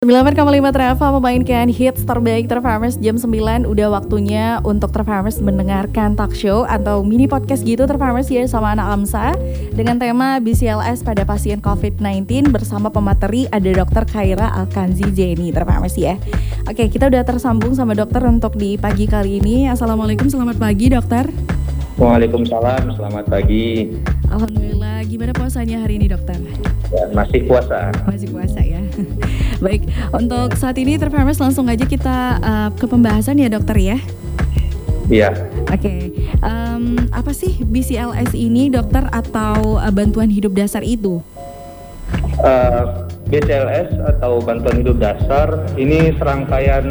98,5 Travel memainkan hits terbaik Travelers jam 9 Udah waktunya untuk Travelers mendengarkan talk show atau mini podcast gitu Travelers ya sama anak AMSA. Dengan tema BCLS pada pasien COVID-19 bersama pemateri ada Dr. Khaira Alkanzi Jenny Travelers ya. Oke kita udah tersambung sama dokter untuk di pagi kali ini. Assalamualaikum selamat pagi dokter Waalaikumsalam, selamat pagi. Alhamdulillah, gimana puasanya hari ini dokter? Ya, masih puasa. Masih puasa ya. Baik, untuk saat ini Terfarmers langsung aja kita uh, ke pembahasan ya dokter ya. Iya. Oke, okay. um, apa sih BCLS ini dokter atau uh, bantuan hidup dasar itu? Uh, BCLS atau bantuan hidup dasar ini serangkaian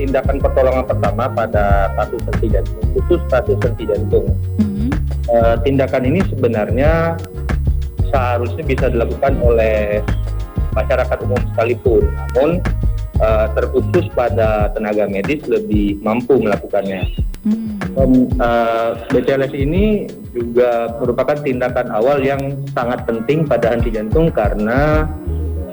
tindakan pertolongan pertama pada kasus henti jantung, khusus kasus henti jantung. Mm-hmm. Uh, tindakan ini sebenarnya seharusnya bisa dilakukan oleh masyarakat umum sekalipun, namun uh, terkhusus pada tenaga medis lebih mampu melakukannya. Hmm. Um, uh, BCLS ini juga merupakan tindakan awal yang sangat penting pada henti jantung karena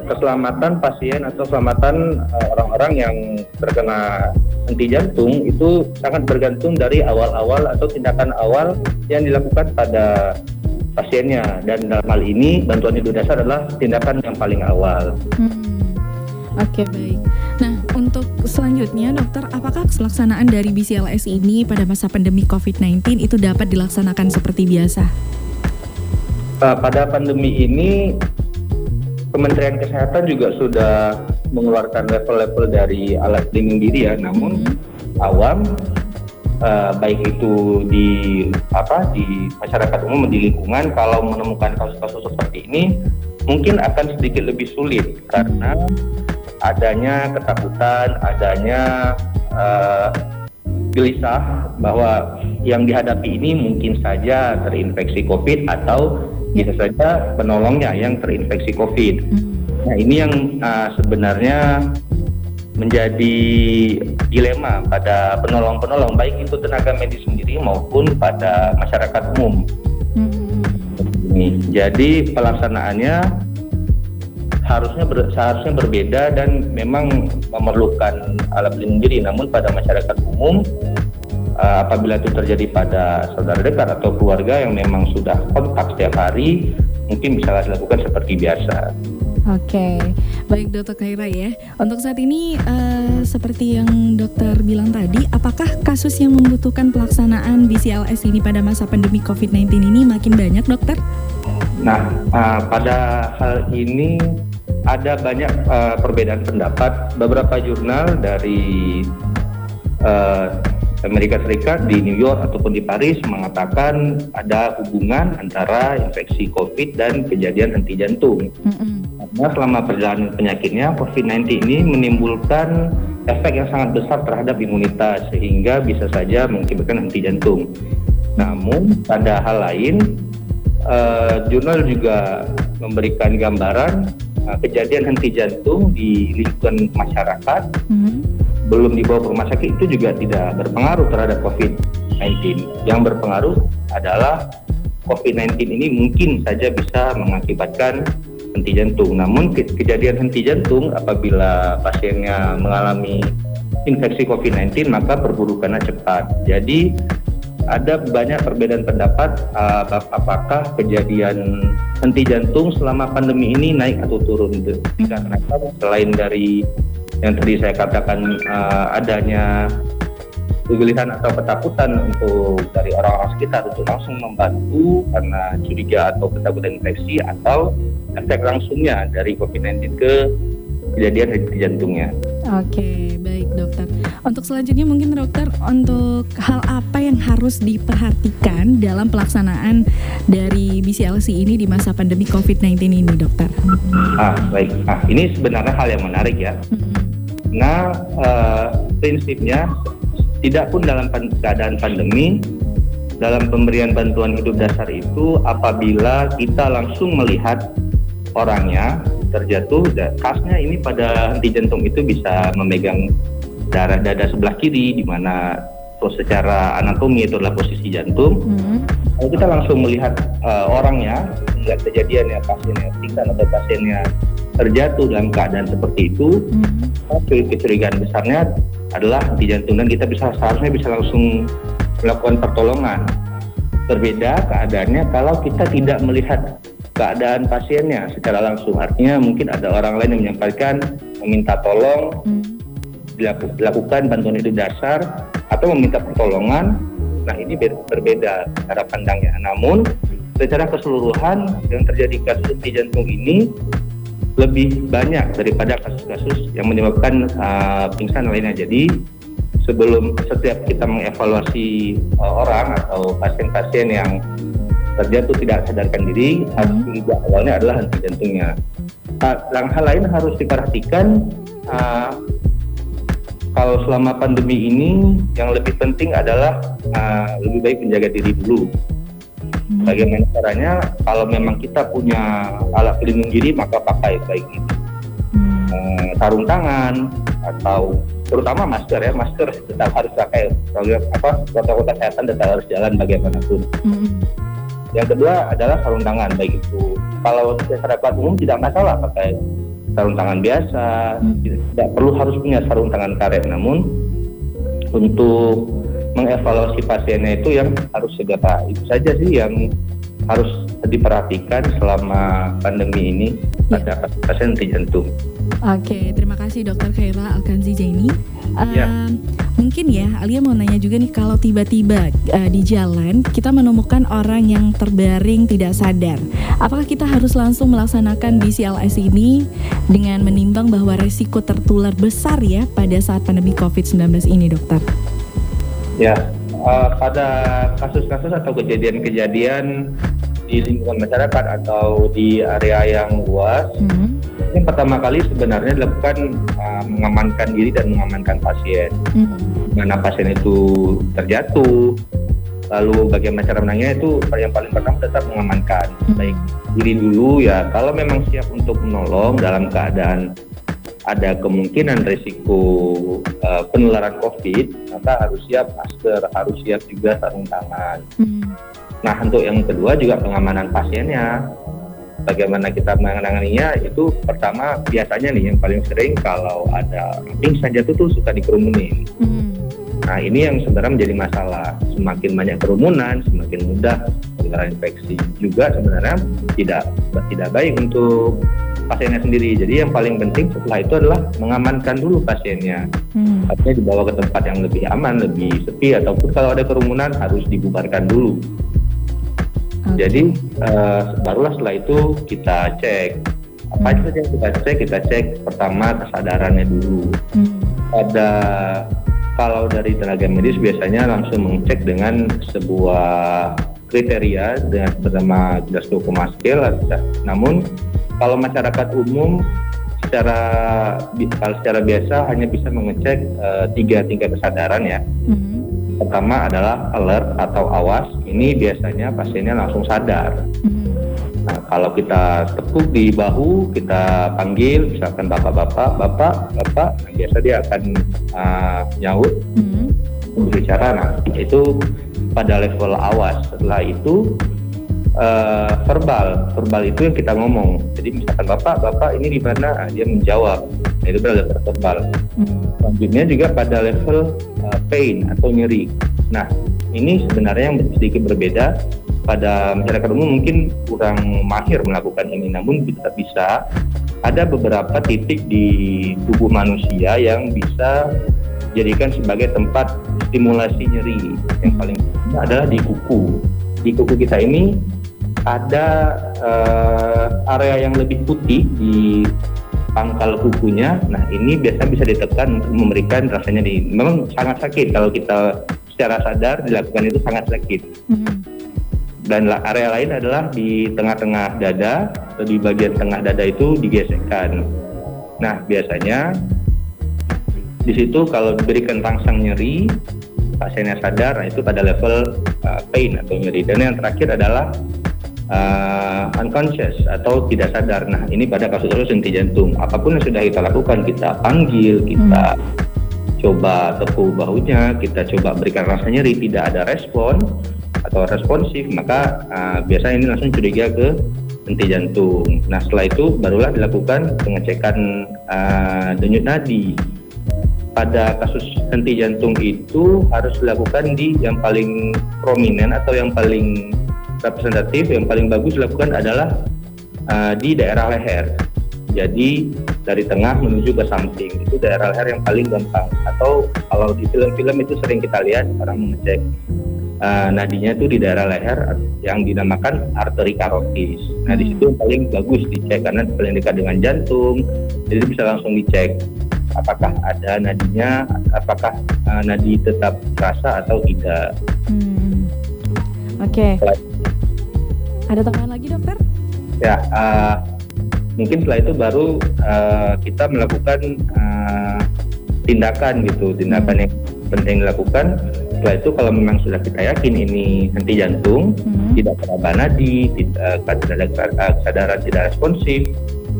keselamatan pasien atau keselamatan uh, orang-orang yang terkena henti jantung itu sangat bergantung dari awal-awal atau tindakan awal yang dilakukan pada pasiennya dan dalam hal ini bantuan hidup dasar adalah tindakan yang paling awal. Hmm. Oke okay, baik. Nah untuk selanjutnya dokter, apakah pelaksanaan dari BCLS ini pada masa pandemi COVID-19 itu dapat dilaksanakan seperti biasa? Uh, pada pandemi ini Kementerian Kesehatan juga sudah mengeluarkan level-level dari alat pelindung diri ya, namun hmm. awam uh, baik itu di apa di masyarakat umum di lingkungan kalau menemukan kasus-kasus seperti ini mungkin akan sedikit lebih sulit karena adanya ketakutan, adanya uh, gelisah bahwa yang dihadapi ini mungkin saja terinfeksi COVID atau bisa saja penolongnya yang terinfeksi COVID. Hmm. Nah ini yang uh, sebenarnya menjadi dilema pada penolong-penolong baik itu tenaga medis sendiri maupun pada masyarakat umum. Hmm. Jadi pelaksanaannya harusnya ber, seharusnya berbeda dan memang memerlukan alat pelindung diri. Namun pada masyarakat umum uh, apabila itu terjadi pada saudara dekat atau keluarga yang memang sudah kontak setiap hari, mungkin bisa dilakukan seperti biasa. Oke, baik dokter Kaira ya. Untuk saat ini uh, seperti yang dokter bilang tadi, apakah kasus yang membutuhkan pelaksanaan BCLS ini pada masa pandemi COVID-19 ini makin banyak dokter? Nah, uh, pada hal ini ada banyak uh, perbedaan pendapat. Beberapa jurnal dari uh, Amerika Serikat di New York ataupun di Paris mengatakan ada hubungan antara infeksi COVID dan kejadian henti jantung. Mm-hmm. Karena selama perjalanan penyakitnya COVID-19 ini menimbulkan efek yang sangat besar terhadap imunitas sehingga bisa saja mengakibatkan henti jantung. Namun pada hal lain, uh, jurnal juga memberikan gambaran uh, kejadian henti jantung di lingkungan masyarakat. Mm-hmm belum dibawa ke rumah sakit itu juga tidak berpengaruh terhadap COVID-19. Yang berpengaruh adalah COVID-19 ini mungkin saja bisa mengakibatkan henti jantung. Namun ke kejadian henti jantung apabila pasiennya mengalami infeksi COVID-19 maka perburukannya cepat. Jadi ada banyak perbedaan pendapat uh, apakah kejadian henti jantung selama pandemi ini naik atau turun. Karena selain dari yang tadi saya katakan uh, adanya kegelisahan atau ketakutan untuk dari orang-orang sekitar untuk langsung membantu karena curiga atau ketakutan infeksi atau efek langsungnya dari COVID-19 ke kejadian di jantungnya. Oke, baik dokter. Untuk selanjutnya mungkin dokter untuk hal apa yang harus diperhatikan dalam pelaksanaan dari BCLC ini di masa pandemi COVID-19 ini dokter? Ah, baik. Ah, ini sebenarnya hal yang menarik ya. Mm-hmm. Nah, uh, prinsipnya tidak pun dalam keadaan pandemi, dalam pemberian bantuan hidup dasar itu apabila kita langsung melihat orangnya terjatuh, khasnya ini pada henti jantung itu bisa memegang darah dada sebelah kiri di mana secara anatomi itu adalah posisi jantung. Hmm. Kalau kita langsung melihat uh, orangnya, nggak kejadian ya pasiennya pingsan atau pasiennya terjatuh dalam keadaan seperti itu, hmm. kecurigaan besarnya adalah di jantung dan kita bisa seharusnya bisa langsung melakukan pertolongan. Berbeda keadaannya kalau kita tidak melihat keadaan pasiennya secara langsung. Artinya mungkin ada orang lain yang menyampaikan meminta tolong, hmm. dilakukan bantuan hidup dasar atau meminta pertolongan. Nah ini berbeda cara pandangnya. Namun secara keseluruhan yang terjadi kasus di jantung ini lebih banyak daripada kasus-kasus yang menyebabkan uh, pingsan lainnya. Jadi sebelum setiap kita mengevaluasi uh, orang atau pasien-pasien yang terjatuh tidak sadarkan diri, hmm. harus juga awalnya adalah henti jantungnya. Uh, hal lain harus diperhatikan uh, kalau selama pandemi ini yang lebih penting adalah uh, lebih baik menjaga diri dulu Hmm. Bagaimana caranya? Kalau memang kita punya alat pelindung diri maka pakai baik itu hmm. Eh, sarung tangan atau terutama masker ya masker tetap harus pakai kalau apa protokol kesehatan tetap harus jalan bagaimanapun. Hmm. Yang kedua adalah sarung tangan baik itu kalau masyarakat umum tidak masalah pakai sarung tangan biasa hmm. tidak perlu harus punya sarung tangan karet namun untuk mengevaluasi pasiennya itu yang harus segera itu saja sih yang harus diperhatikan selama pandemi ini pada ya. pasien jantung. Oke, terima kasih Dokter Khaira Alkanzi Jaini. Uh, ya. Mungkin ya, Alia mau nanya juga nih kalau tiba-tiba uh, di jalan kita menemukan orang yang terbaring tidak sadar, apakah kita harus langsung melaksanakan BCLS ini dengan menimbang bahwa resiko tertular besar ya pada saat pandemi COVID-19 ini, Dokter? Ya, uh, pada kasus-kasus atau kejadian-kejadian di lingkungan masyarakat atau di area yang luas, mm-hmm. ini pertama kali sebenarnya dilakukan uh, mengamankan diri dan mengamankan pasien. Mm-hmm. Mana pasien itu terjatuh, lalu bagaimana cara menangnya itu yang paling pertama tetap mengamankan. Mm-hmm. Baik diri dulu ya, kalau memang siap untuk menolong dalam keadaan ada kemungkinan risiko uh, penularan COVID, maka harus siap masker, harus siap juga sarung tangan. Hmm. Nah, untuk yang kedua juga pengamanan pasiennya. Bagaimana kita menanganinya itu pertama biasanya nih yang paling sering kalau ada pingsan jatuh tuh suka dikerumunin. Hmm. Nah ini yang sebenarnya menjadi masalah. Semakin banyak kerumunan, semakin mudah penularan infeksi. Juga sebenarnya tidak tidak baik untuk pasiennya sendiri. Jadi yang paling penting setelah itu adalah mengamankan dulu pasiennya. Hmm. Artinya dibawa ke tempat yang lebih aman, lebih sepi ataupun kalau ada kerumunan harus dibubarkan dulu. Okay. Jadi uh, barulah setelah itu kita cek apa hmm. saja yang kita cek kita cek pertama kesadarannya dulu. Hmm. Ada kalau dari tenaga medis biasanya langsung mengecek dengan sebuah kriteria dengan bernama Glasgow Scale. Namun kalau masyarakat umum secara kalau secara biasa hanya bisa mengecek uh, tiga tingkat kesadaran ya. Mm-hmm. Pertama adalah alert atau awas. Ini biasanya pasiennya langsung sadar. Mm-hmm. Nah, kalau kita tepuk di bahu, kita panggil, misalkan bapak-bapak, bapak, bapak, nah, biasa dia akan uh, nyaut, mm-hmm. berbicara. Nah, itu pada level awas. Setelah itu uh, verbal. Verbal itu yang kita ngomong. Jadi misalkan bapak bapak ini di mana? Dia menjawab. Nah, itu pada level verbal. Hmm. selanjutnya juga pada level uh, pain atau nyeri. Nah ini sebenarnya yang sedikit berbeda. Pada masyarakat umum mungkin kurang mahir melakukan ini. Namun bisa bisa ada beberapa titik di tubuh manusia yang bisa jadikan sebagai tempat stimulasi nyeri. Yang paling adalah di kuku. Di kuku kita ini ada uh, area yang lebih putih di pangkal kukunya. Nah, ini biasanya bisa ditekan untuk memberikan rasanya di memang sangat sakit kalau kita secara sadar dilakukan itu sangat sakit. Mm-hmm. Dan area lain adalah di tengah-tengah dada atau di bagian tengah dada itu digesekkan. Nah, biasanya di situ kalau diberikan rangsang nyeri, pasiennya sadar, nah itu pada level uh, pain atau nyeri. Dan yang terakhir adalah uh, unconscious atau tidak sadar. Nah, ini pada kasus-kasus henti jantung. Apa pun yang sudah kita lakukan, kita panggil, kita hmm. coba tepuk bahunya, kita coba berikan rasa nyeri, tidak ada respon atau responsif, maka uh, biasanya ini langsung curiga ke henti jantung. Nah setelah itu barulah dilakukan pengecekan uh, denyut nadi. Pada kasus henti jantung itu harus dilakukan di yang paling prominent atau yang paling representatif, yang paling bagus dilakukan adalah uh, di daerah leher. Jadi dari tengah menuju ke samping itu daerah leher yang paling gampang. Atau kalau di film-film itu sering kita lihat orang mengecek uh, nadinya itu di daerah leher yang dinamakan arteri karotis. Nah di situ paling bagus dicek karena paling dekat dengan jantung, jadi bisa langsung dicek apakah ada nadinya, apakah uh, nadi tetap terasa atau tidak. Hmm. Oke. Okay. Ada tambahan lagi dokter? Ya, uh, mungkin setelah itu baru uh, kita melakukan uh, tindakan gitu, tindakan hmm. yang penting dilakukan. Setelah itu kalau memang sudah kita yakin ini henti jantung, hmm. tidak teraba nadi, tidak ada kesadaran tidak responsif,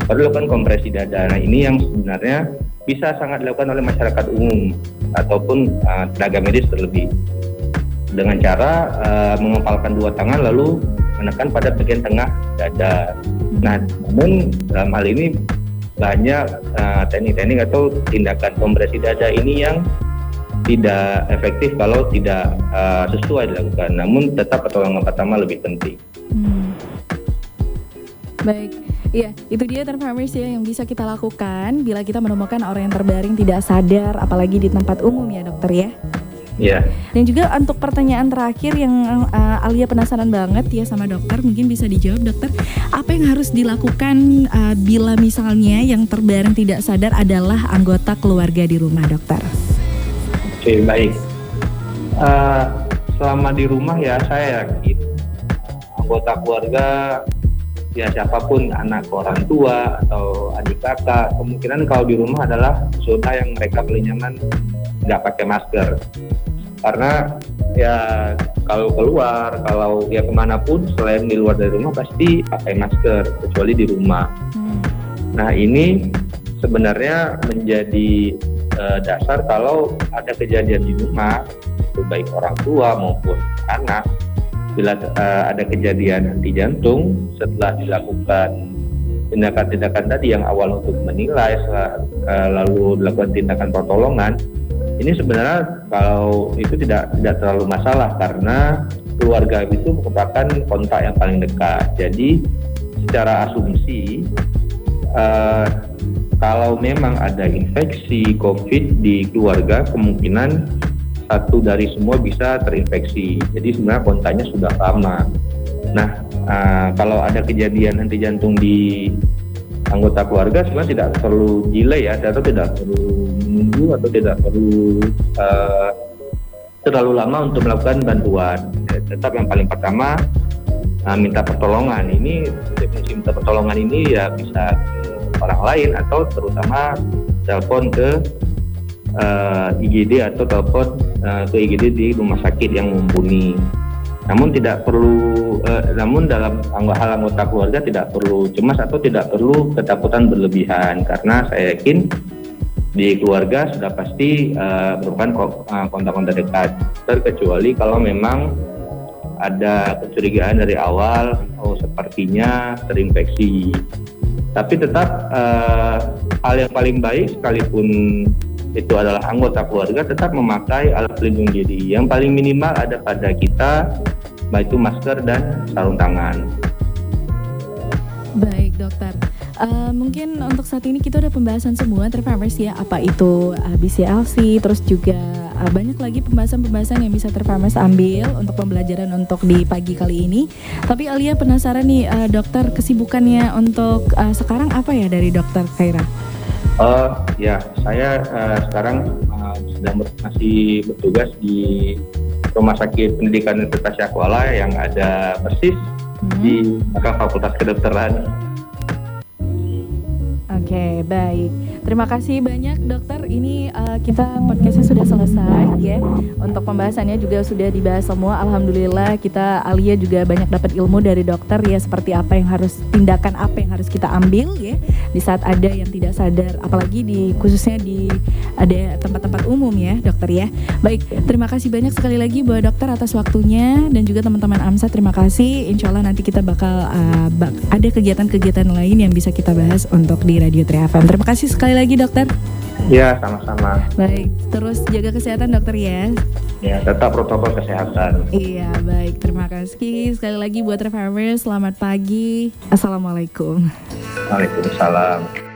baru lakukan kompresi dada. Nah ini yang sebenarnya bisa sangat dilakukan oleh masyarakat umum ataupun uh, tenaga medis terlebih dengan cara uh, mengepalkan dua tangan lalu menekan pada bagian tengah dada. Nah, namun dalam hal ini banyak uh, teknik-teknik atau tindakan kompresi dada ini yang tidak efektif kalau tidak uh, sesuai dilakukan. Namun tetap pertolongan pertama lebih penting. Hmm. Baik. Iya, itu dia terfarmers ya yang bisa kita lakukan bila kita menemukan orang yang terbaring tidak sadar, apalagi di tempat umum ya dokter ya. Iya. Dan juga untuk pertanyaan terakhir yang uh, Alia penasaran banget ya sama dokter, mungkin bisa dijawab dokter, apa yang harus dilakukan uh, bila misalnya yang terbaring tidak sadar adalah anggota keluarga di rumah dokter? Oke baik. Uh, selama di rumah ya saya yakin anggota keluarga ya siapa pun anak orang tua atau adik kakak kemungkinan kalau di rumah adalah zona yang mereka paling nyaman nggak pakai masker karena ya kalau keluar kalau ya ke mana pun selain di luar dari rumah pasti pakai masker kecuali di rumah hmm. nah ini sebenarnya menjadi uh, dasar kalau ada kejadian di rumah baik orang tua maupun anak bila uh, ada kejadian henti jantung setelah dilakukan tindakan-tindakan tadi yang awal untuk menilai uh, lalu dilakukan tindakan pertolongan ini sebenarnya kalau itu tidak tidak terlalu masalah karena keluarga itu merupakan kontak yang paling dekat. Jadi secara asumsi uh, kalau memang ada infeksi COVID di keluarga kemungkinan satu dari semua bisa terinfeksi. Jadi sebenarnya kontaknya sudah lama. Nah, uh, kalau ada kejadian henti jantung di anggota keluarga sebenarnya tidak perlu delay ya, atau tidak perlu menunggu atau tidak perlu uh, terlalu lama untuk melakukan bantuan. Ya, tetap yang paling pertama uh, minta pertolongan. Ini definisi minta pertolongan ini ya bisa ke orang lain atau terutama telepon ke uh, eh, IGD atau telepon uh, ke IGD di rumah sakit yang mumpuni. Namun tidak perlu, uh, namun dalam hal anggota keluarga tidak perlu cemas atau tidak perlu ketakutan berlebihan. Karena saya yakin di keluarga sudah pasti uh, merupakan kontak-kontak dekat. Terkecuali kalau memang ada kecurigaan dari awal oh sepertinya terinfeksi. Tapi tetap uh, hal yang paling baik sekalipun itu adalah anggota keluarga tetap memakai alat pelindung diri yang paling minimal ada pada kita baik itu masker dan sarung tangan. Baik dokter, uh, mungkin untuk saat ini kita udah pembahasan semua Terfarmers ya apa itu uh, eh, BCLC terus juga uh, banyak lagi pembahasan-pembahasan yang bisa Terfarmers ambil untuk pembelajaran untuk di pagi kali ini. Tapi Alia penasaran nih uh, dokter kesibukannya untuk uh, sekarang apa ya dari dokter Kaira? Uh, ya, saya uh, sekarang uh, sedang masih bertugas di Rumah Sakit Pendidikan Universitas Yakwala yang ada persis hmm. di belakang Fakultas Kedokteran. Oke, okay, baik. Terima kasih banyak dokter. Ini uh, kita podcastnya sudah selesai ya. Untuk pembahasannya juga sudah dibahas semua. Alhamdulillah kita Alia juga banyak dapat ilmu dari dokter ya seperti apa yang harus tindakan apa yang harus kita ambil ya di saat ada yang tidak sadar. Apalagi di khususnya di ada tempat-tempat umum ya dokter ya. Baik, terima kasih banyak sekali lagi buat dokter atas waktunya dan juga teman-teman AMSA terima kasih. Insya Allah nanti kita bakal uh, bak ada kegiatan-kegiatan lain yang bisa kita bahas untuk di Radio Triafan. Terima kasih sekali sekali lagi dokter. Ya, sama-sama. Baik, terus jaga kesehatan dokter ya. Ya, tetap protokol kesehatan. Iya, baik. Terima kasih sekali lagi buat Refarmers. Selamat pagi. Assalamualaikum. Waalaikumsalam.